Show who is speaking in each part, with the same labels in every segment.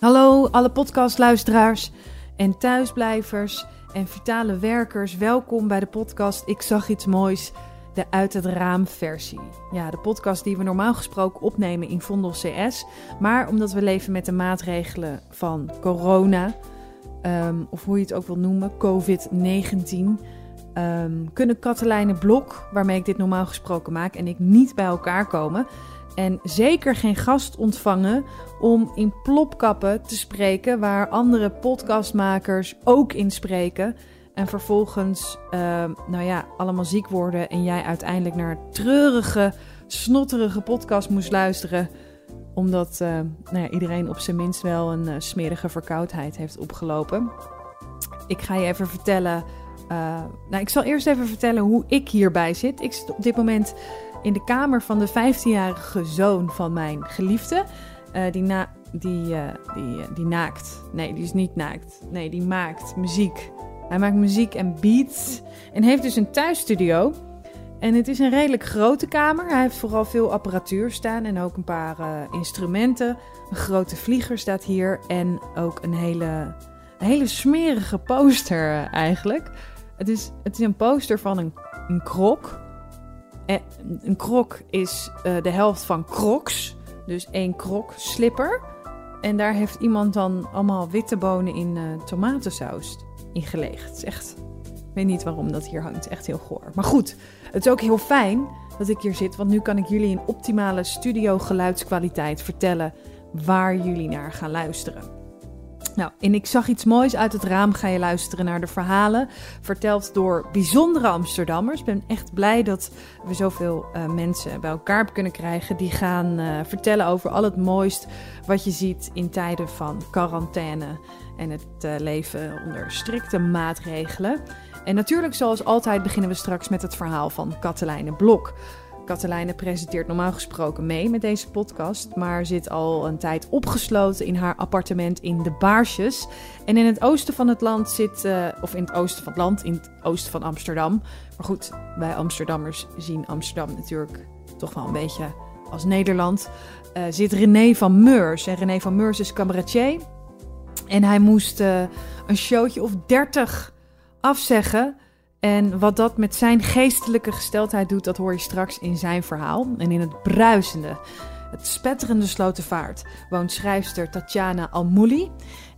Speaker 1: Hallo alle podcastluisteraars en thuisblijvers en vitale werkers. Welkom bij de podcast Ik zag iets moois, de uit het raam versie. Ja, de podcast die we normaal gesproken opnemen in Vondel CS. Maar omdat we leven met de maatregelen van corona, ehm, of hoe je het ook wil noemen, COVID-19... ehm, kunnen Katelijne Blok, waarmee ik dit normaal gesproken maak, en ik niet bij elkaar komen... En zeker geen gast ontvangen om in plopkappen te spreken waar andere podcastmakers ook in spreken. En vervolgens, uh, nou ja, allemaal ziek worden en jij uiteindelijk naar treurige, snotterige podcast moest luisteren. Omdat uh, nou ja, iedereen op zijn minst wel een uh, smerige verkoudheid heeft opgelopen. Ik ga je even vertellen. nou, ik zal eerst even vertellen hoe ik hierbij zit. Ik zit op dit moment in de kamer van de 15-jarige zoon van mijn geliefde. Uh, die, na, die, uh, die, uh, die naakt. Nee, die is niet naakt. Nee, die maakt muziek. Hij maakt muziek en beats. En heeft dus een thuisstudio. En het is een redelijk grote kamer. Hij heeft vooral veel apparatuur staan en ook een paar instrumenten. Een grote vlieger staat hier. En ook een hele, een hele smerige poster eigenlijk. Het is, het is een poster van een, een krok. En een krok is uh, de helft van crocs. Dus één krok slipper. En daar heeft iemand dan allemaal witte bonen in uh, tomatensaus in gelegd. Echt... Ik weet niet waarom dat hier hangt. Echt heel goor. Maar goed, het is ook heel fijn dat ik hier zit. Want nu kan ik jullie in optimale studio geluidskwaliteit vertellen waar jullie naar gaan luisteren. Nou, en ik zag iets moois uit het raam. Ga je luisteren naar de verhalen. Verteld door bijzondere Amsterdammers. Ik ben echt blij dat we zoveel uh, mensen bij elkaar kunnen krijgen. Die gaan uh, vertellen over al het mooist wat je ziet in tijden van quarantaine. En het uh, leven onder strikte maatregelen. En natuurlijk, zoals altijd, beginnen we straks met het verhaal van Katelijne Blok. Katelijne presenteert normaal gesproken mee met deze podcast, maar zit al een tijd opgesloten in haar appartement in de Baarsjes. En in het oosten van het land zit, uh, of in het oosten van het land, in het oosten van Amsterdam. Maar goed, wij Amsterdammers zien Amsterdam natuurlijk toch wel een beetje als Nederland. Uh, zit René van Meurs. En René van Meurs is cabaretier. En hij moest uh, een showtje of 30 afzeggen. En wat dat met zijn geestelijke gesteldheid doet, dat hoor je straks in zijn verhaal. En in het bruisende, het spetterende Slotenvaart woont schrijfster Tatjana Almouli.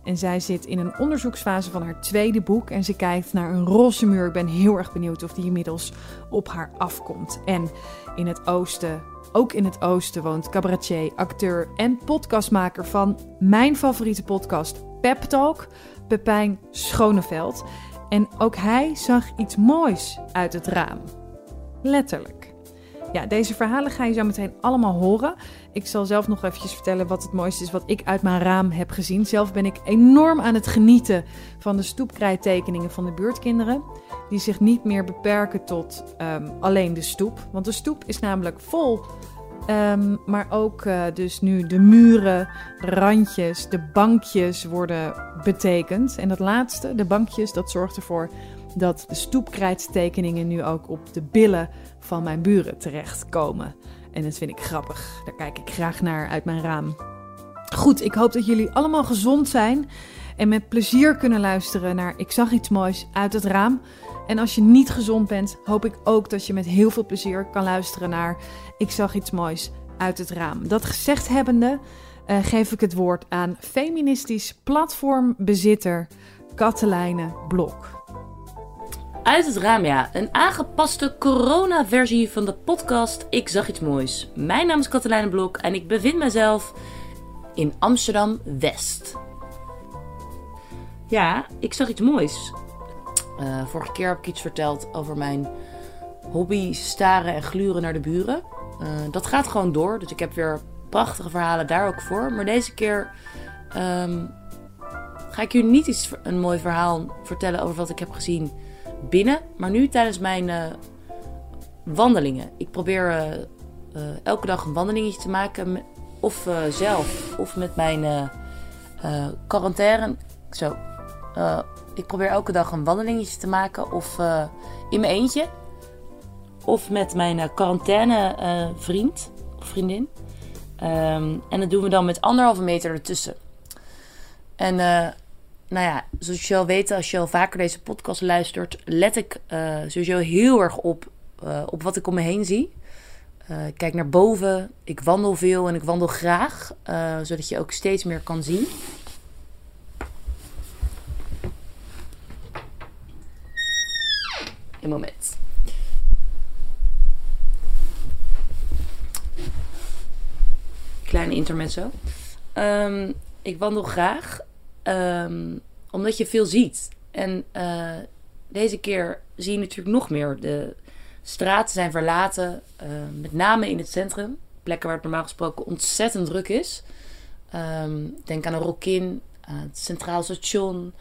Speaker 1: En zij zit in een onderzoeksfase van haar tweede boek. En ze kijkt naar een roze muur. Ik ben heel erg benieuwd of die inmiddels op haar afkomt. En in het oosten, ook in het oosten, woont cabaretier, acteur en podcastmaker van mijn favoriete podcast, Pep Talk, Pepijn Schoneveld. En ook hij zag iets moois uit het raam. Letterlijk. Ja, deze verhalen ga je zo meteen allemaal horen. Ik zal zelf nog eventjes vertellen wat het mooiste is wat ik uit mijn raam heb gezien. Zelf ben ik enorm aan het genieten van de stoepkrijttekeningen van de buurtkinderen. Die zich niet meer beperken tot um, alleen de stoep. Want de stoep is namelijk vol Um, maar ook uh, dus nu de muren, randjes, de bankjes worden betekend. En dat laatste, de bankjes, dat zorgt ervoor dat de stoepkrijtstekeningen nu ook op de billen van mijn buren terechtkomen. En dat vind ik grappig. Daar kijk ik graag naar uit mijn raam. Goed, ik hoop dat jullie allemaal gezond zijn en met plezier kunnen luisteren naar Ik zag iets moois uit het raam. En als je niet gezond bent, hoop ik ook dat je met heel veel plezier kan luisteren naar Ik zag iets moois uit het raam. Dat gezegd hebbende, uh, geef ik het woord aan feministisch platformbezitter Katelijne Blok.
Speaker 2: Uit het raam, ja. Een aangepaste corona-versie van de podcast Ik zag iets moois. Mijn naam is Katelijne Blok en ik bevind mezelf in Amsterdam-West. Ja, ik zag iets moois. Uh, vorige keer heb ik iets verteld over mijn hobby staren en gluren naar de buren. Uh, dat gaat gewoon door, dus ik heb weer prachtige verhalen daar ook voor. Maar deze keer um, ga ik jullie niet iets, een mooi verhaal vertellen over wat ik heb gezien binnen. Maar nu tijdens mijn uh, wandelingen. Ik probeer elke dag een wandelingetje te maken. Of zelf, of met mijn quarantaine. Zo, ik probeer elke dag een wandelingetje te maken. Of uh, in mijn eentje. Of met mijn uh, quarantaine vriend of vriendin. Um, en dat doen we dan met anderhalve meter ertussen. En nou ja, zoals je al weet, als je al vaker deze podcast luistert, let ik sowieso heel erg op, op wat ik om me heen zie. ik kijk naar boven, ik wandel veel en ik wandel graag, zodat je ook steeds meer kan zien. Moment. Kleine intermezzo. Um, ik wandel graag. Um, omdat je veel ziet. En uh, deze keer zie je natuurlijk nog meer. De straten zijn verlaten. Uh, met name in het centrum. Plekken waar het normaal gesproken ontzettend druk is. Denk aan een Rokin. het Centraal Station.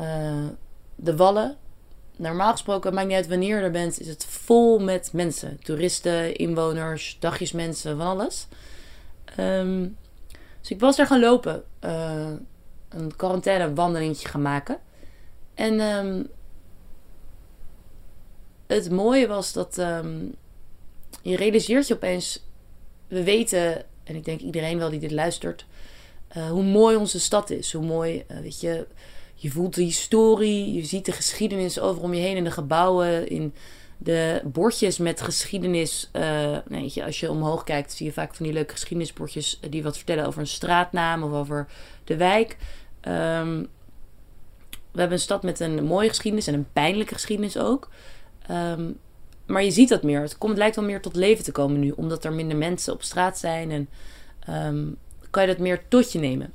Speaker 2: Uh, de Wallen. Normaal gesproken, maakt niet uit wanneer je er bent, is het vol met mensen. Toeristen, inwoners, dagjesmensen, van alles. Um, dus ik was daar gaan lopen. Uh, een quarantaine wandelingetje gaan maken. En um, het mooie was dat um, je realiseert je opeens... We weten, en ik denk iedereen wel die dit luistert... Uh, hoe mooi onze stad is. Hoe mooi, uh, weet je... Je voelt de historie, je ziet de geschiedenis over om je heen in de gebouwen, in de bordjes met geschiedenis. Uh, weet je, als je omhoog kijkt, zie je vaak van die leuke geschiedenisbordjes die wat vertellen over een straatnaam of over de wijk. Um, we hebben een stad met een mooie geschiedenis en een pijnlijke geschiedenis ook. Um, maar je ziet dat meer. Het, komt, het lijkt wel meer tot leven te komen nu, omdat er minder mensen op straat zijn en um, kan je dat meer tot je nemen.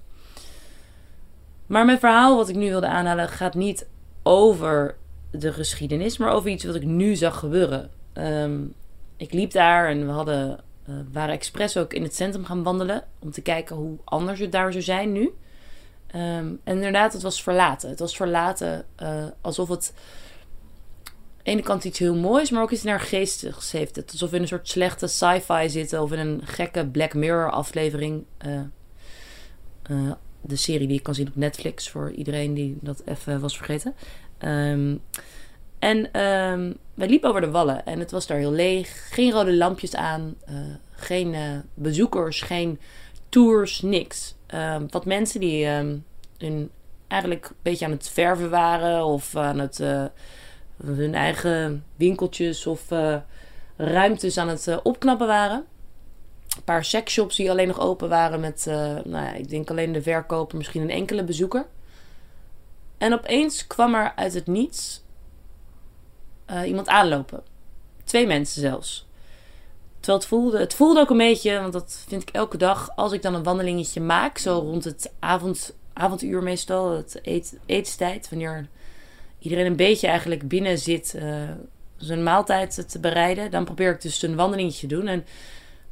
Speaker 2: Maar mijn verhaal, wat ik nu wilde aanhalen, gaat niet over de geschiedenis, maar over iets wat ik nu zag gebeuren. Um, ik liep daar en we hadden, uh, waren expres ook in het centrum gaan wandelen om te kijken hoe anders het daar zou zijn nu. Um, en inderdaad, het was verlaten. Het was verlaten uh, alsof het aan de ene kant iets heel moois, maar ook iets naar geestigs heeft. Het alsof we in een soort slechte sci-fi zitten of in een gekke Black Mirror aflevering. Uh, de serie die ik kan zien op Netflix voor iedereen die dat even was vergeten. Um, en um, wij liepen over de wallen en het was daar heel leeg. Geen rode lampjes aan, uh, geen uh, bezoekers, geen tours, niks. Um, wat mensen die hun eigenlijk een beetje aan het verven waren of aan het uh, hun eigen winkeltjes of ruimtes aan het opknappen waren. Een paar sexshops die alleen nog open waren met, nou ja, ik denk alleen de verkoper, misschien een enkele bezoeker. En opeens kwam er uit het niets uh, iemand aanlopen. Twee mensen zelfs. Terwijl het voelde, het voelde ook een beetje, want dat vind ik elke dag als ik dan een wandelingetje maak, zo rond het avond, avonduur meestal, het eet, eetstijd, wanneer iedereen een beetje eigenlijk binnen zit uh, zijn maaltijd te bereiden, dan probeer ik dus een wandelingetje te doen. En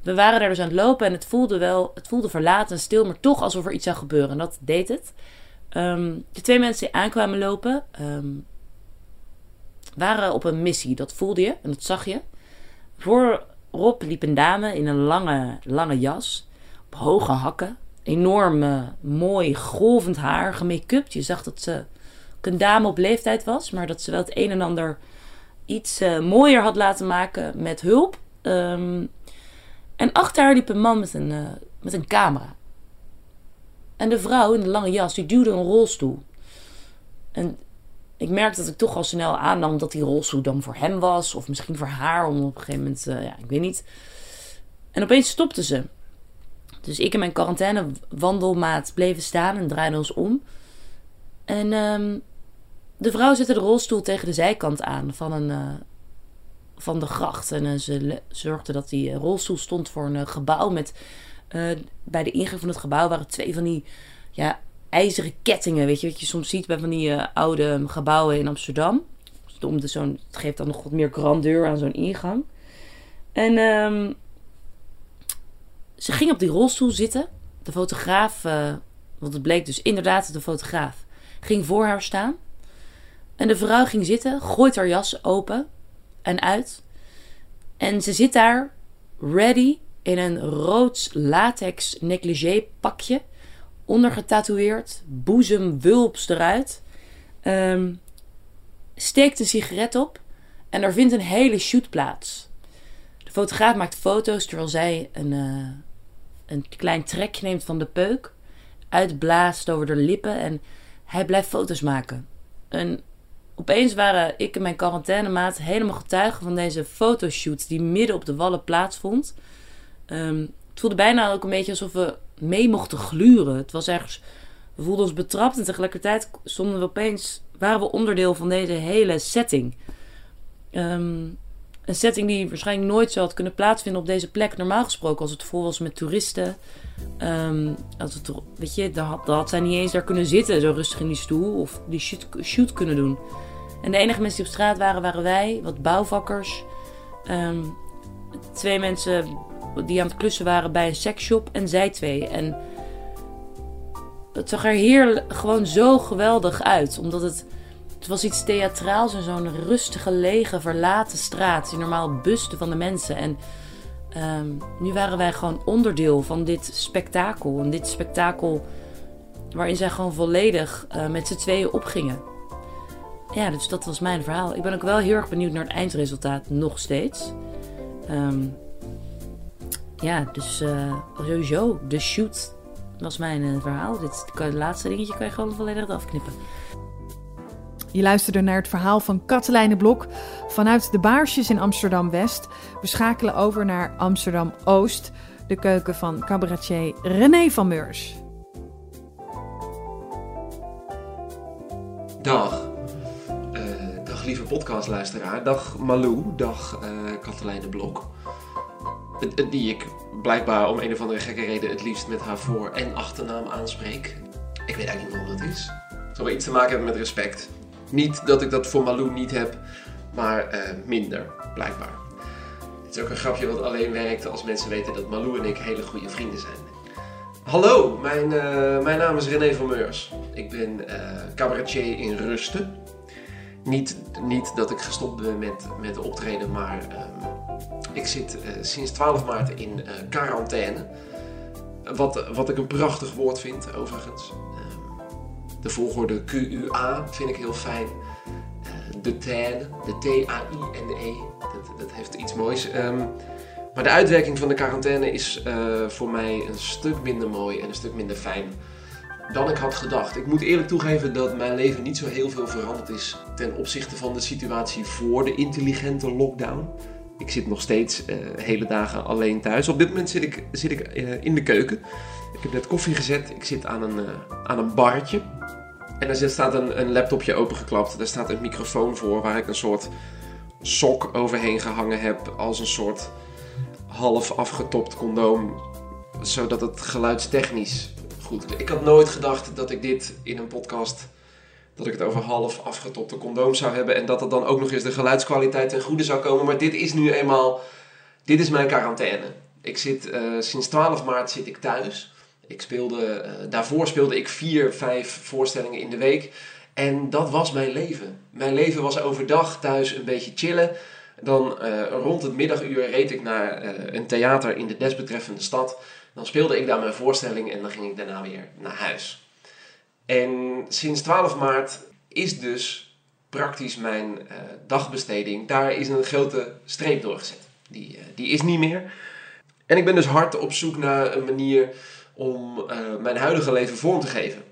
Speaker 2: we waren daar dus aan het lopen en het voelde wel, het voelde verlaten en stil, maar toch alsof er iets zou gebeuren. En dat deed het. Um, de twee mensen die aankwamen lopen um, waren op een missie. Dat voelde je en dat zag je. Voorop liep een dame in een lange, lange jas. Op hoge hakken. Enorm uh, mooi golvend haar, gemake-upt. Je zag dat ze een dame op leeftijd was, maar dat ze wel het een en ander iets uh, mooier had laten maken met hulp. Um, en achter haar liep een man met een, uh, met een camera. En de vrouw in de lange jas, die duwde een rolstoel. En ik merkte dat ik toch al snel aannam dat die rolstoel dan voor hem was. Of misschien voor haar, om op een gegeven moment, uh, ja, ik weet niet. En opeens stopte ze. Dus ik en mijn quarantaine wandelmaat bleven staan en draaiden ons om. En um, de vrouw zette de rolstoel tegen de zijkant aan van, een, uh, van de gracht. En uh, ze zorgde dat die rolstoel stond voor een gebouw met bij de ingang van het gebouw waren twee van die ja, ijzeren kettingen. Weet je wat je soms ziet bij van die oude gebouwen in Amsterdam. Om de zo'n, het geeft dan nog wat meer grandeur aan zo'n ingang. En um, ze ging op die rolstoel zitten. De fotograaf, want het bleek dus inderdaad de fotograaf, ging voor haar staan. En de vrouw ging zitten, gooit haar jas open en uit. En ze zit daar, ready in een rood latex negligé pakje. Ondergetatoeëerd, boezem wulps eruit. Um, steekt een sigaret op en er vindt een hele shoot plaats. De fotograaf maakt foto's terwijl zij een, uh, een klein trekje neemt van de peuk. uitblaast over de lippen. En hij blijft foto's maken. En opeens waren ik en mijn quarantainemaat helemaal getuigen van deze fotoshoot die midden op de wallen plaatsvond. Um, het voelde bijna ook een beetje alsof we mee mochten gluren. Het was ergens, we voelden ons betrapt en tegelijkertijd stonden we opeens, waren we onderdeel van deze hele setting. Um, een setting die waarschijnlijk nooit zo had kunnen plaatsvinden op deze plek. Normaal gesproken, als het vol was met toeristen. Um, als het, weet je, dan had, zij niet eens daar kunnen zitten, zo rustig in die stoel. Of die shoot kunnen doen. En de enige mensen die op straat waren, waren wij, wat bouwvakkers. Um, twee mensen die aan het klussen waren bij een seksshop en zij twee. En het zag er hier gewoon zo geweldig uit. Omdat het het was iets theatraals en zo'n rustige, lege, verlaten straat. Die normaal busten van de mensen. En um, nu waren wij gewoon onderdeel van dit spektakel. En dit spektakel waarin zij gewoon volledig uh, met z'n tweeën opgingen. Ja, dus dat was mijn verhaal. Ik ben ook wel heel erg benieuwd naar het eindresultaat, nog steeds. Um, ja, dus uh, sowieso, de shoot was mijn uh, verhaal. Dit het laatste dingetje kan je gewoon volledig afknippen.
Speaker 1: Je luisterde naar het verhaal van Katelijne Blok vanuit de Baarsjes in Amsterdam-West. We schakelen over naar Amsterdam-Oost, de keuken van cabaretier René van Meurs.
Speaker 3: Dag. Lieve podcastluisteraar. Dag Malou. Dag uh, Blok. Die ik blijkbaar om een of andere gekke reden het liefst met haar voor- en achternaam aanspreek. Ik weet eigenlijk niet waarom dat is. Het zal wel iets te maken hebben met respect. Niet dat ik dat voor Malou niet heb, maar uh, minder, blijkbaar. Het is ook een grapje wat alleen werkt als mensen weten dat Malou en ik hele goede vrienden zijn. Hallo, mijn, uh, mijn naam is René van Meurs. Ik ben uh, cabaretier in Rusten. Niet, niet dat ik gestopt ben met, met optreden, maar um, ik zit sinds 12 maart in quarantaine. Wat, wat ik een prachtig woord vind, overigens. De volgorde QUA vind ik heel fijn. Uh, de TAN, de T-A-I-N-E, dat, dat, heeft iets moois. Um, maar de uitwerking van de quarantaine is voor mij een stuk minder mooi en een stuk minder fijn dan ik had gedacht. Ik moet eerlijk toegeven dat mijn leven niet zo heel veel veranderd is ten opzichte van de situatie voor de intelligente lockdown. Ik zit nog steeds uh, hele dagen alleen thuis. Op dit moment zit ik, zit ik uh, in de keuken. Ik heb net koffie gezet. Ik zit aan een, uh, aan een barretje. En er staat een, een laptopje opengeklapt. Daar staat een microfoon voor waar ik een soort sok overheen gehangen heb. Als een soort half afgetopt condoom. Zodat het geluidstechnisch Ik had nooit gedacht dat ik dit in een podcast. Dat ik het over half afgetopte condoom zou hebben. En dat het dan ook nog eens de geluidskwaliteit ten goede zou komen. Maar dit is nu eenmaal. Dit is mijn quarantaine. Ik zit uh, sinds 12 maart zit ik thuis. Ik speelde, uh, daarvoor speelde ik vier, vijf voorstellingen in de week. En dat was mijn leven. Mijn leven was overdag thuis een beetje chillen. Dan uh, rond het middaguur reed ik naar een theater in de desbetreffende stad. Dan speelde ik daar mijn voorstelling en dan ging ik daarna weer naar huis. En sinds 12 maart is dus praktisch mijn dagbesteding. Daar is een grote streep doorgezet. Die, die is niet meer. En ik ben dus hard op zoek naar een manier om uh, mijn huidige leven vorm te geven.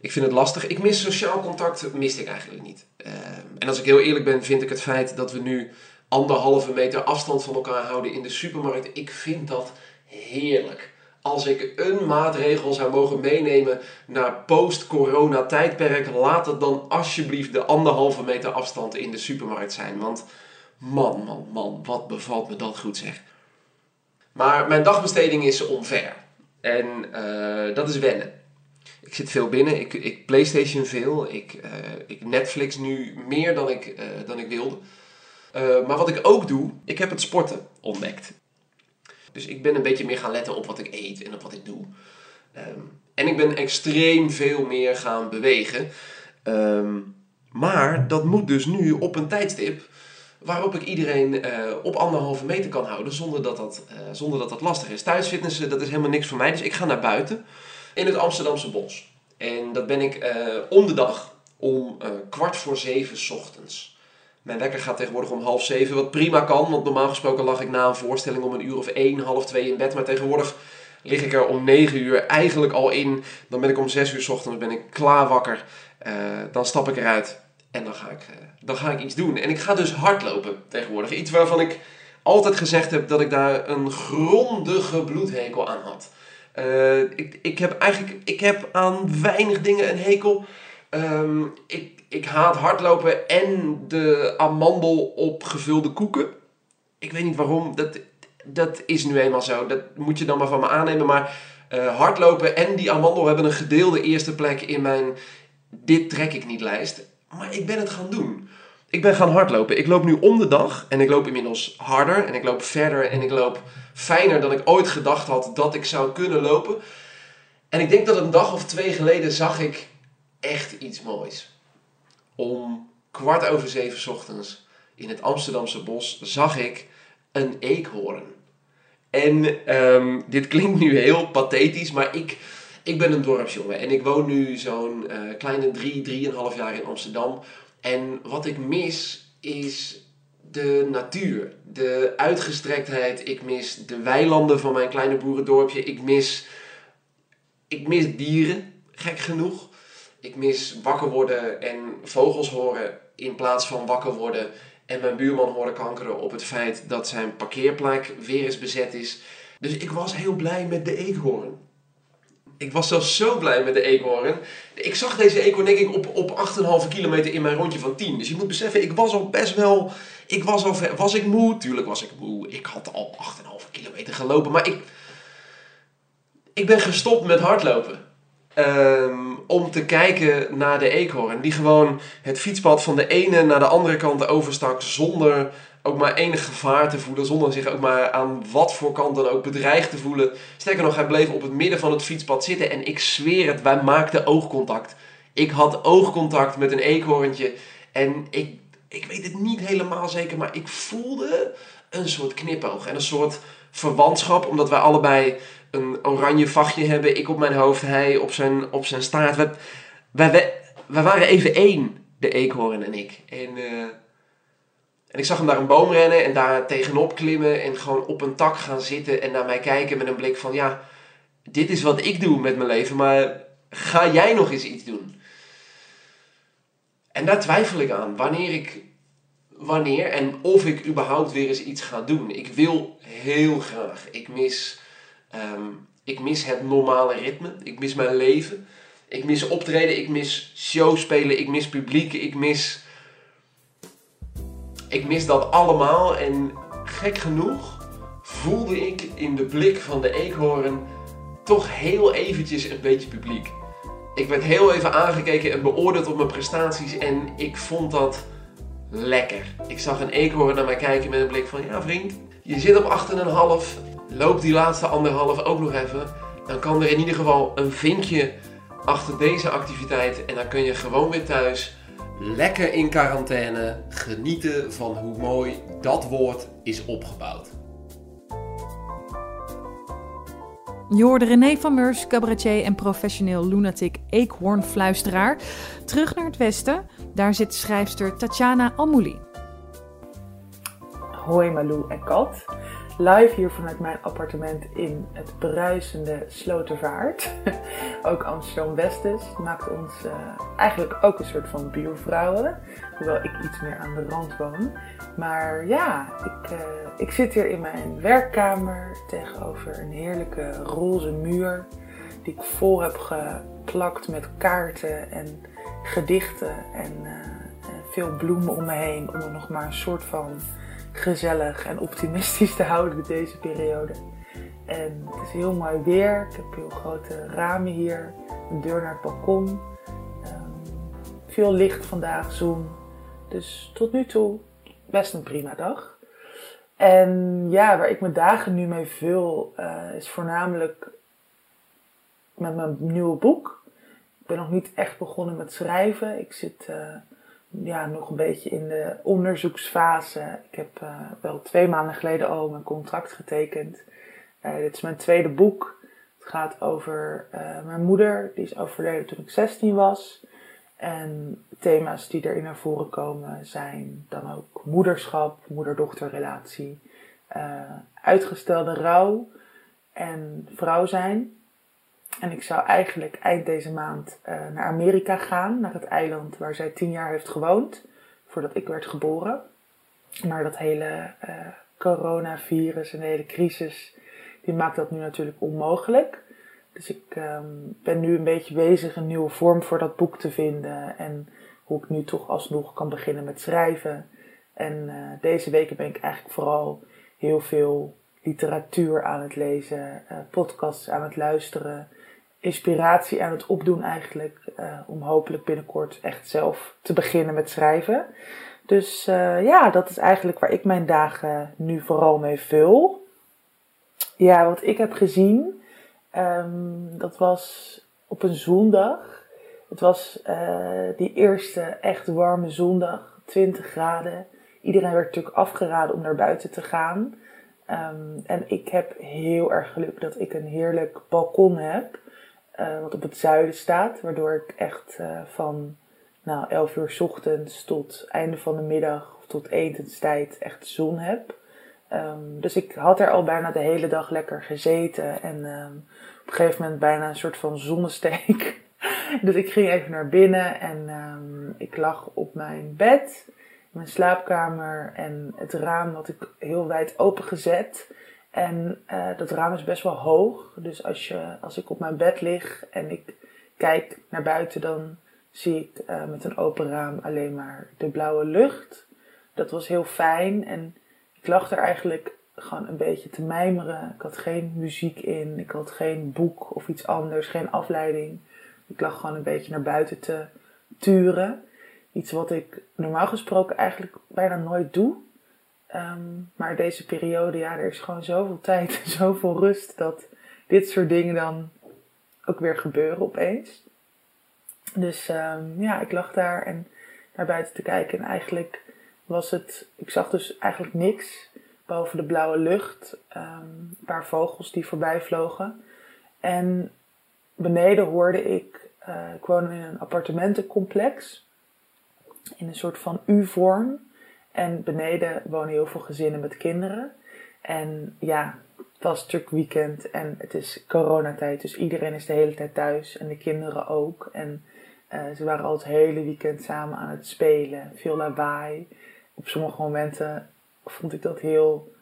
Speaker 3: Ik vind het lastig. Ik mis sociaal contact, miste ik eigenlijk niet. Uh, en als ik heel eerlijk ben, vind ik het feit dat we nu anderhalve meter afstand van elkaar houden in de supermarkt, ik vind dat heerlijk. Als ik een maatregel zou mogen meenemen naar post-corona tijdperk, laat het dan alsjeblieft de anderhalve meter afstand in de supermarkt zijn. Want man, man, man, wat bevalt me dat goed zeg. Maar mijn dagbesteding is omver. En uh, dat is wennen. Ik zit veel binnen, ik, ik Playstation veel, ik, uh, ik Netflix nu meer dan ik, uh, dan ik wilde. maar wat ik ook doe, ik heb het sporten ontdekt. Dus ik ben een beetje meer gaan letten op wat ik eet en op wat ik doe. Um, en ik ben extreem veel meer gaan bewegen. Um, maar dat moet dus nu op een tijdstip waarop ik iedereen uh, op anderhalve meter kan houden zonder dat dat, uh, zonder dat dat lastig is. Thuisfitnessen, dat is helemaal niks voor mij. Dus ik ga naar buiten in het Amsterdamse bos. En dat ben ik uh, om de dag om kwart voor zeven ochtends. Mijn wekker gaat tegenwoordig om half zeven, wat prima kan. Want normaal gesproken lag ik na een voorstelling om een uur of één, half twee in bed. Maar tegenwoordig lig ik er om 9 uur eigenlijk al in. Dan ben ik om 6 uur s ochtends ben ik klaar wakker. Eh, dan stap ik eruit en dan ga ik, eh, dan ga ik iets doen. En ik ga dus hardlopen tegenwoordig. Iets waarvan ik altijd gezegd heb dat ik daar een grondige bloedhekel aan had. Eh, ik, ik heb eigenlijk ik heb aan weinig dingen een hekel. Ehm, ik, ik haat hardlopen en de amandel op gevulde koeken. Ik weet niet waarom. Dat, dat is nu eenmaal zo. Dat moet je dan maar van me aannemen. Maar uh, hardlopen en die amandel hebben een gedeelde eerste plek in mijn dit trek ik niet lijst. Maar ik ben het gaan doen. Ik ben gaan hardlopen. Ik loop nu om de dag en ik loop inmiddels harder en ik loop verder en ik loop fijner dan ik ooit gedacht had dat ik zou kunnen lopen. En ik denk dat een dag of twee geleden zag ik echt iets moois. Om kwart over zeven ochtends in het Amsterdamse bos zag ik een eekhoorn. En um, dit klinkt nu heel pathetisch, maar ik, ik ben een dorpsjongen en ik woon nu zo'n uh, kleine drie, drieënhalf jaar in Amsterdam. En wat ik mis is de natuur, de uitgestrektheid. Ik mis de weilanden van mijn kleine boerendorpje. Ik mis, ik mis dieren, gek genoeg. Ik mis wakker worden en vogels horen in plaats van wakker worden en mijn buurman horen kankeren op het feit dat zijn parkeerplek weer eens bezet is. Dus ik was heel blij met de eekhoorn. Ik was zelfs zo blij met de eekhoorn. Ik zag deze eekhoorn denk ik op, op 8,5 kilometer in mijn rondje van 10. Dus je moet beseffen, ik was al best wel... Ik was al Was ik moe? Tuurlijk was ik moe. Ik had al 8,5 kilometer gelopen. Maar ik... Ik ben gestopt met hardlopen. Um, om te kijken naar de eekhoorn. Die gewoon het fietspad van de ene naar de andere kant overstak. Zonder ook maar enig gevaar te voelen. Zonder zich ook maar aan wat voor kant dan ook bedreigd te voelen. Sterker nog, hij bleef op het midden van het fietspad zitten. En ik zweer het, wij maakten oogcontact. Ik had oogcontact met een eekhoorntje. En ik, ik weet het niet helemaal zeker, maar ik voelde een soort knipoog. En een soort verwantschap, omdat wij allebei een oranje vachtje hebben. Ik op mijn hoofd, hij op zijn, op zijn staart. Wij, wij, wij waren even één, de eekhoorn en ik. En, uh, en ik zag hem daar een boom rennen en daar tegenop klimmen. En gewoon op een tak gaan zitten en naar mij kijken met een blik van... Ja, dit is wat ik doe met mijn leven, maar ga jij nog eens iets doen? En daar twijfel ik aan. Wanneer ik wanneer en of ik überhaupt weer eens iets ga doen. Ik wil heel graag. Ik mis Um, ik mis het normale ritme. Ik mis mijn leven. Ik mis optreden. Ik mis showspelen. Ik mis publiek. Ik mis. Ik mis dat allemaal. En gek genoeg voelde ik in de blik van de eekhoorn toch heel eventjes een beetje publiek. Ik werd heel even aangekeken en beoordeeld op mijn prestaties. En ik vond dat lekker. Ik zag een eekhoorn naar mij kijken met een blik van: ja, vriend, je zit op 8,5 loop die laatste anderhalf ook nog even. Dan kan er in ieder geval een vinkje achter deze activiteit. En dan kun je gewoon weer thuis lekker in quarantaine genieten van hoe mooi dat woord is opgebouwd.
Speaker 1: Je hoorde René van Meurs, cabaretier en professioneel lunatic eekhoornfluisteraar. Terug naar het westen, daar zit schrijfster Tatjana Almouli.
Speaker 4: Hoi Malou en Kat live hier vanuit mijn appartement in het bruisende Slotervaart. ook Amsterdam-West dus. Maakt ons uh, eigenlijk ook een soort van buurvrouwen. Hoewel ik iets meer aan de rand woon. Maar ja, ik, uh, ik zit hier in mijn werkkamer tegenover een heerlijke roze muur. Die ik vol heb geplakt met kaarten en gedichten en uh, veel bloemen om me heen. Om er nog maar een soort van gezellig en optimistisch te houden deze periode. En het is heel mooi weer. Ik heb heel grote ramen hier, een deur naar het balkon. Um, veel licht vandaag, zon. Dus tot nu toe best een prima dag. En ja, waar ik mijn dagen nu mee vul, uh, is voornamelijk met mijn nieuwe boek. Ik ben nog niet echt begonnen met schrijven. Ik zit uh, ja, nog een beetje in de onderzoeksfase. Ik heb uh, wel twee maanden geleden al mijn contract getekend. Uh, dit is mijn tweede boek. Het gaat over uh, mijn moeder, die is overleden toen ik 16 was. En thema's die erin naar voren komen zijn dan ook moederschap, moeder-dochterrelatie, uitgestelde rouw. en vrouw zijn. En ik zou eigenlijk eind deze maand uh, naar Amerika gaan, naar het eiland waar zij tien jaar heeft gewoond, voordat ik werd geboren. Maar dat hele uh, coronavirus en de hele crisis, die maakt dat nu natuurlijk onmogelijk. Dus ik um, ben nu een beetje bezig een nieuwe vorm voor dat boek te vinden. En hoe ik nu toch alsnog kan beginnen met schrijven. En uh, deze weken ben ik eigenlijk vooral heel veel literatuur aan het lezen, podcasts aan het luisteren, inspiratie aan het opdoen eigenlijk, uh, om hopelijk binnenkort echt zelf te beginnen met schrijven. Dus ja, dat is eigenlijk waar ik mijn dagen nu vooral mee vul. Ja, wat ik heb gezien, um, dat was op een zondag. Het was die eerste echt warme zondag, 20 graden. Iedereen werd natuurlijk afgeraden om naar buiten te gaan. Um, en ik heb heel erg geluk dat ik een heerlijk balkon heb. Uh, wat op het zuiden staat. Waardoor ik echt uh, van nou, 11 uur ochtends tot einde van de middag of tot etenstijd echt zon heb. Um, dus ik had er al bijna de hele dag lekker gezeten. En um, op een gegeven moment bijna een soort van zonnesteek. dus ik ging even naar binnen en ik lag op mijn bed mijn slaapkamer en het raam had ik heel wijd opengezet. En uh, dat raam is best wel hoog. Dus als, je, als ik op mijn bed lig en ik kijk naar buiten, dan zie ik uh, met een open raam alleen maar de blauwe lucht. Dat was heel fijn. En ik lag er eigenlijk gewoon een beetje te mijmeren. Ik had geen muziek in. Ik had geen boek of iets anders. Geen afleiding. Ik lag gewoon een beetje naar buiten te turen. Iets wat ik normaal gesproken eigenlijk bijna nooit doe. Um, maar deze periode, ja, er is gewoon zoveel tijd en zoveel rust dat dit soort dingen dan ook weer gebeuren opeens. Dus um, ja, ik lag daar en naar buiten te kijken. En eigenlijk was het, ik zag dus eigenlijk niks boven de blauwe lucht. Een paar vogels die voorbij vlogen. En beneden hoorde ik, uh, ik woon in een appartementencomplex in een soort van U-vorm. En beneden wonen heel veel gezinnen met kinderen. En ja, het was natuurlijk weekend en het is coronatijd, dus iedereen is de hele tijd thuis en de kinderen ook. En uh, ze waren al het hele weekend samen aan het spelen, veel lawaai. Op sommige momenten vond ik dat heel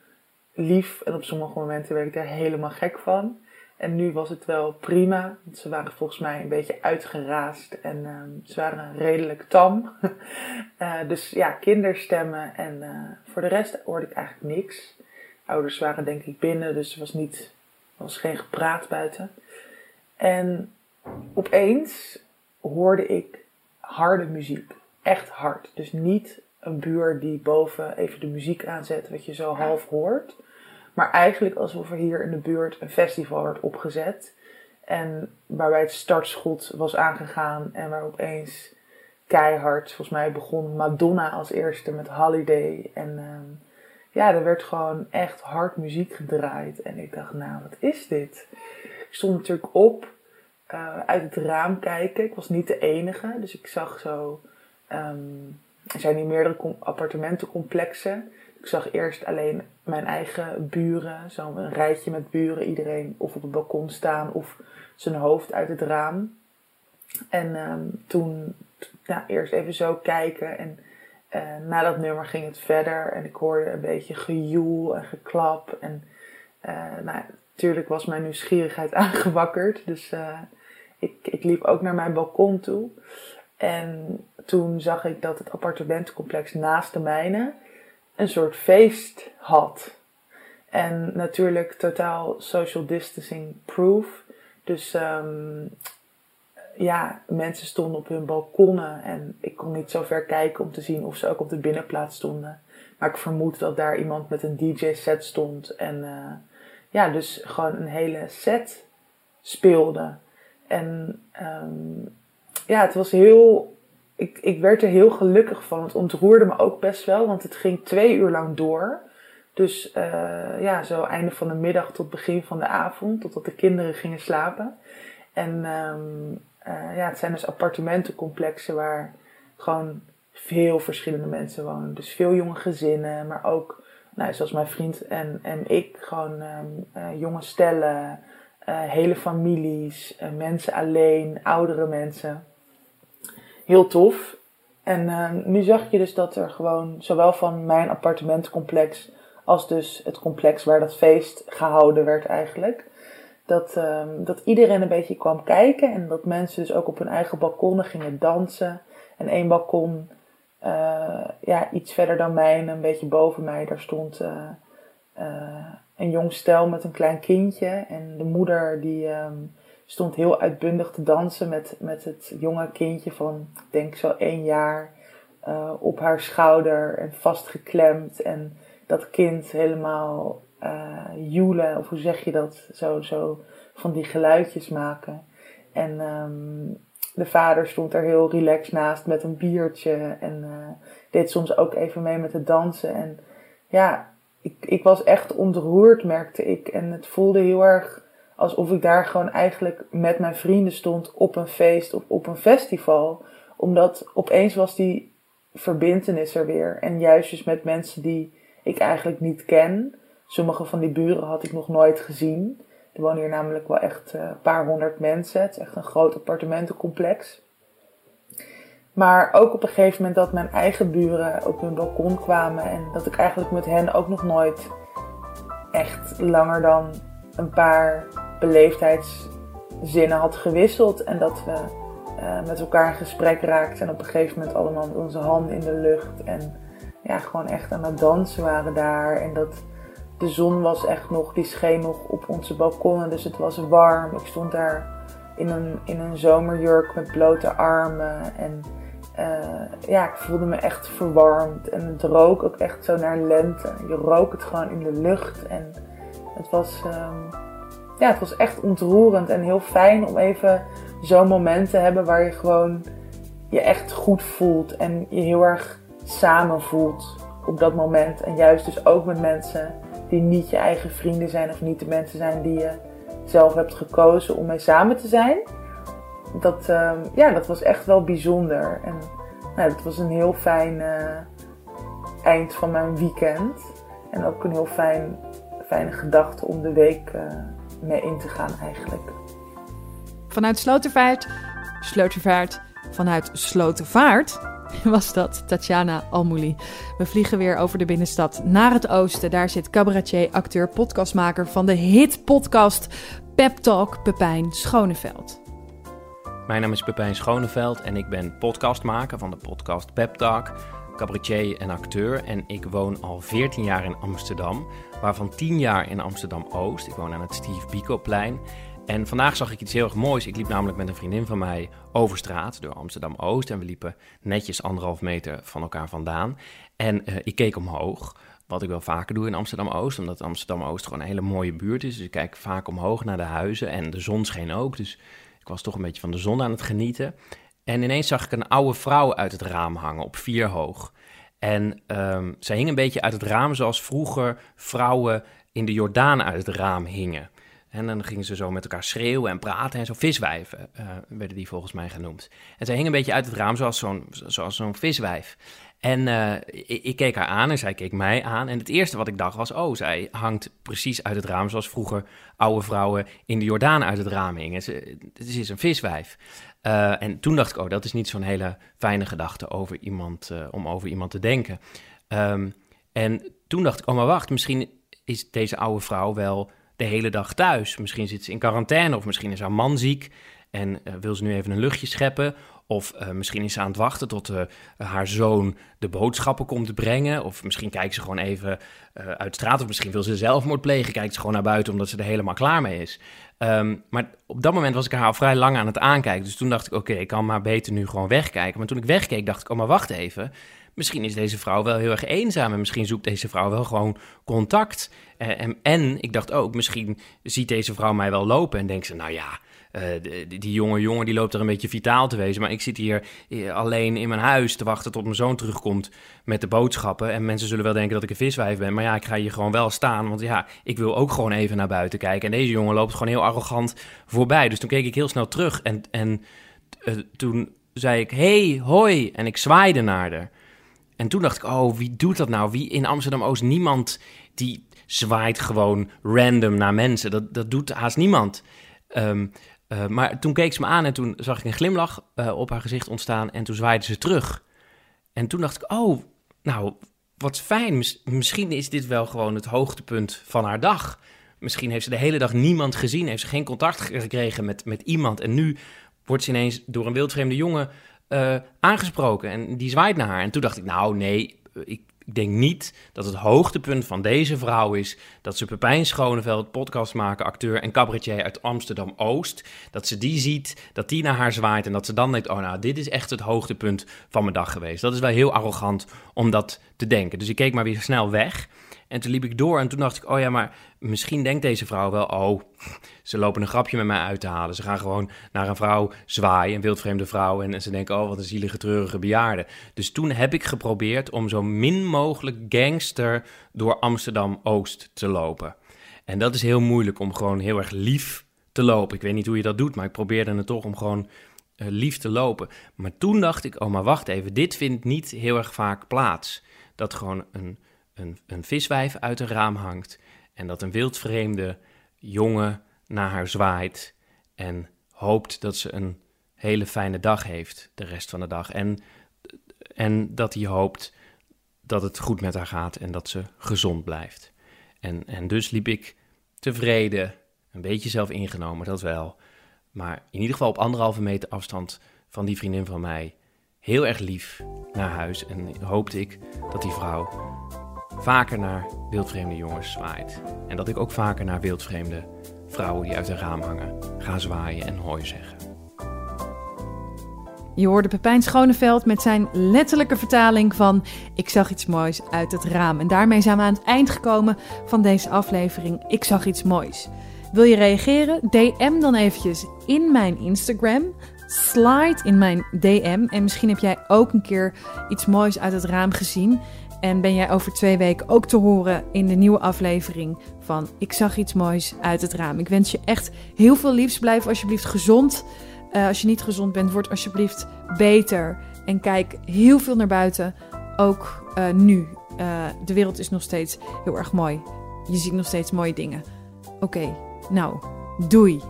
Speaker 4: lief en op sommige momenten werd ik daar helemaal gek van. En nu was het wel prima. Want ze waren volgens mij een beetje uitgeraasd en uh, ze waren redelijk tam. uh, dus ja, kinderstemmen. En uh, voor de rest hoorde ik eigenlijk niks. Ouders waren denk ik binnen, dus er was, niet, er was geen gepraat buiten. En opeens hoorde ik harde muziek. Echt hard. Dus niet een buur die boven even de muziek aanzet, wat je zo half hoort. Maar eigenlijk alsof er hier in de buurt een festival werd opgezet. En waarbij het startschot was aangegaan en waar opeens keihard, volgens mij begon Madonna als eerste met Holiday. En um, ja, er werd gewoon echt hard muziek gedraaid. En ik dacht, nou, wat is dit? Ik stond natuurlijk op, uh, uit het raam kijken. Ik was niet de enige, dus ik zag zo. Um, er zijn hier meerdere appartementencomplexen. Ik zag eerst alleen mijn eigen buren, zo'n rijtje met buren, iedereen of op het balkon staan of zijn hoofd uit het raam. En um, toen, ja, eerst even zo kijken en uh, na dat nummer ging het verder en ik hoorde een beetje gejoel en geklap. En uh, nou, natuurlijk was mijn nieuwsgierigheid aangewakkerd, dus uh, ik, ik liep ook naar mijn balkon toe. En toen zag ik dat het appartementencomplex naast de mijne een soort feest had. En natuurlijk totaal social distancing proof. Dus um, ja, mensen stonden op hun balkonnen en ik kon niet zo ver kijken om te zien of ze ook op de binnenplaats stonden. Maar ik vermoed dat daar iemand met een DJ-set stond en uh, ja, dus gewoon een hele set speelde. En um, ja, het was heel ik, ik werd er heel gelukkig van. Het ontroerde me ook best wel, want het ging twee uur lang door. Dus uh, ja, zo einde van de middag tot begin van de avond, totdat de kinderen gingen slapen. En um, uh, ja, het zijn dus appartementencomplexen waar gewoon veel verschillende mensen wonen. Dus veel jonge gezinnen, maar ook nou, zoals mijn vriend en, en ik, gewoon ehm, eh, jonge stellen, eh, hele families, eh, mensen alleen, oudere mensen. Heel tof. En ehm, nu zag je dus dat er gewoon, zowel van mijn appartementencomplex als dus het complex waar dat feest gehouden werd eigenlijk, dat, ehm, dat iedereen een beetje kwam kijken en dat mensen dus ook op hun eigen balkonnen gingen dansen. En één balkon uh, ja, iets verder dan mij en een beetje boven mij, daar stond uh, uh, een jong stel met een klein kindje. En de moeder die um, stond heel uitbundig te dansen met, met het jonge kindje van, ik denk zo één jaar, op haar schouder en vastgeklemd. En dat kind helemaal joelen, of hoe zeg je dat, zo, zo van die geluidjes maken. En um, de vader stond er heel relaxed naast met een biertje en uh, deed soms ook even mee met het dansen. En ja, ik, ik was echt ontroerd, merkte ik. En het voelde heel erg alsof ik daar gewoon eigenlijk met mijn vrienden stond op een feest of op een festival. Omdat opeens was die verbintenis er weer. En juist dus met mensen die ik eigenlijk niet ken. Sommige van die buren had ik nog nooit gezien. Er wonen hier namelijk wel echt eh, een paar honderd mensen. Het is echt een groot appartementencomplex. Maar ook op een gegeven moment dat mijn eigen buren op hun balkon kwamen. En dat ik eigenlijk met hen ook nog nooit echt langer dan een paar beleefdheidszinnen had gewisseld. En dat we uh, met elkaar in gesprek raakten. En op een gegeven moment allemaal onze handen in de lucht. En ja, gewoon echt aan het dansen waren daar. En dat de zon was echt nog, die scheen nog op onze balkonnen, dus het was warm. Ik stond daar in een, in een zomerjurk met blote armen en uh, ja, ik voelde me echt verwarmd. En het rook ook echt zo naar lente. Je rook het gewoon in de lucht en het was, um, ja, het was echt ontroerend en heel fijn om even zo'n moment te hebben waar je gewoon je echt goed voelt en je heel erg samen voelt op dat moment. En juist dus ook met mensen die niet je eigen vrienden zijn of niet de mensen zijn die je zelf hebt gekozen om mee samen te zijn. Dat, uh, ja, dat was echt wel bijzonder. En nou, het was een heel fijn uh, eind van mijn weekend. En ook een heel fijn, fijne gedachte om de week uh, mee in te gaan eigenlijk.
Speaker 1: Vanuit Slotervaart, Slotervaart, vanuit Slotervaart was dat, Tatjana Almouli. We vliegen weer over de binnenstad naar het oosten. Daar zit cabaretier, acteur, podcastmaker van de hitpodcast Pep Talk, Pepijn Schoneveld.
Speaker 5: Mijn naam is Pepijn Schoneveld en ik ben podcastmaker van de podcast Pep Talk, cabaretier en acteur. En ik woon al 14 jaar in Amsterdam, waarvan 10 jaar in Amsterdam-Oost. Ik woon aan het Steve Biko-plein. En vandaag zag ik iets heel erg moois. Ik liep namelijk met een vriendin van mij over straat door Amsterdam-Oost. En we liepen netjes anderhalf meter van elkaar vandaan. En uh, ik keek omhoog, wat ik wel vaker doe in Amsterdam-Oost. Omdat Amsterdam-Oost gewoon een hele mooie buurt is. Dus ik kijk vaak omhoog naar de huizen. En de zon scheen ook, dus ik was toch een beetje van de zon aan het genieten. En ineens zag ik een oude vrouw uit het raam hangen, op vier hoog. En um, zij hing een beetje uit het raam zoals vroeger vrouwen in de Jordaan uit het raam hingen. En dan gingen ze zo met elkaar schreeuwen en praten en zo. Viswijven uh, werden die volgens mij genoemd. En zij hing een beetje uit het raam zoals zo'n zoals zo'n viswijf. En uh, ik, keek haar aan en zij keek mij aan. En het eerste wat ik dacht was: oh, zij hangt precies uit het raam zoals vroeger oude vrouwen in de Jordaan uit het raam hingen. Het is een viswijf. Uh, en toen dacht ik: oh, dat is niet zo'n hele fijne gedachte over iemand, om over iemand te denken. Um, en toen dacht ik: oh, maar wacht, misschien is deze oude vrouw wel de hele dag thuis. Misschien zit ze in quarantaine of misschien is haar man ziek en uh, wil ze nu even een luchtje scheppen. Of uh, misschien is ze aan het wachten tot uh, haar zoon de boodschappen komt brengen. Of misschien kijkt ze gewoon even uit straat. Of misschien wil ze zelfmoord plegen. Kijkt ze gewoon naar buiten omdat ze er helemaal klaar mee is. Um, maar op dat moment was ik haar al vrij lang aan het aankijken. Dus toen dacht ik, oké, ik kan maar beter nu gewoon wegkijken. Maar toen ik wegkeek, dacht ik, oh maar wacht even misschien is deze vrouw wel heel erg eenzaam en misschien zoekt deze vrouw wel gewoon contact. Uh, en, en, ik dacht ook, misschien ziet deze vrouw mij wel lopen en denkt ze, nou ja, uh, die, jonge jongen die loopt er een beetje vitaal te wezen, maar ik zit hier eh, alleen in mijn huis te wachten tot mijn zoon terugkomt met de boodschappen. En mensen zullen wel denken dat ik een viswijf ben, maar ja, ik ga hier gewoon wel staan, want ja, ik wil ook gewoon even naar buiten kijken. En deze jongen loopt gewoon heel arrogant voorbij. Dus toen keek ik heel snel terug en, en uh, toen zei ik, hey, hoi, en ik zwaaide naar haar. En toen dacht ik, oh, wie doet dat nou? Wie in Amsterdam-Oost? Niemand die zwaait gewoon random naar mensen. Dat, dat doet haast niemand. Ehm, eh, maar toen keek ze me aan en toen zag ik een glimlach eh, op haar gezicht ontstaan en toen zwaaide ze terug. En toen dacht ik, oh, nou, wat fijn. misschien is dit wel gewoon het hoogtepunt van haar dag. Misschien heeft ze de hele dag niemand gezien, heeft ze geen contact gekregen met, met iemand. En nu wordt ze ineens door een wildvreemde jongen uh, aangesproken en die zwaait naar haar. En toen dacht ik, nou nee, ik, ik denk niet dat het hoogtepunt van deze vrouw is dat ze Pepijn Schoneveld, podcastmaker, acteur en cabaretier uit Amsterdam-Oost, dat ze die ziet, dat die naar haar zwaait en dat ze dan denkt, oh nou, dit is echt het hoogtepunt van mijn dag geweest. Dat is wel heel arrogant om dat te denken. Dus ik keek maar weer snel weg. En toen liep ik door en toen dacht ik, oh ja, maar misschien denkt deze vrouw wel, oh, ze lopen een grapje met mij uit te halen. Ze gaan gewoon naar een vrouw zwaaien, een wildvreemde vrouw, en, ze denken, oh, wat een zielige, treurige bejaarde. Dus toen heb ik geprobeerd om zo min mogelijk gangster door Amsterdam-Oost te lopen. En dat is heel moeilijk om gewoon heel erg lief te lopen. Ik weet niet hoe je dat doet, maar ik probeerde het toch om gewoon uh, lief te lopen. Maar toen dacht ik, oh, maar wacht even, dit vindt niet heel erg vaak plaats. Dat gewoon een een, een viswijf uit een raam hangt en dat een wildvreemde jongen naar haar zwaait en hoopt dat ze een hele fijne dag heeft de rest van de dag. En, en dat hij hoopt dat het goed met haar gaat en dat ze gezond blijft. En, en dus liep ik tevreden, een beetje zelf ingenomen, dat wel. Maar in ieder geval op anderhalve meter afstand van die vriendin van mij heel erg lief naar huis. En hoopte ik dat die vrouw vaker naar wildvreemde jongens zwaait. En dat ik ook vaker naar wildvreemde vrouwen die uit een raam hangen ga zwaaien en hooi zeggen.
Speaker 1: Je hoorde Pepijn Schoneveld met zijn letterlijke vertaling van Ik zag iets moois uit het raam. En daarmee zijn we aan het eind gekomen van deze aflevering Ik zag iets moois. Wil je reageren? DM dan eventjes in mijn Instagram. Slide in mijn DM. En misschien heb jij ook een keer iets moois uit het raam gezien. En ben jij over twee weken ook te horen in de nieuwe aflevering van Ik zag iets moois uit het raam. Ik wens je echt heel veel liefs. Blijf alsjeblieft gezond. Uh, als je niet gezond bent, word alsjeblieft beter. En kijk heel veel naar buiten. Ook uh, nu. Uh, de wereld is nog steeds heel erg mooi. Je ziet nog steeds mooie dingen. Oké, nou, doei.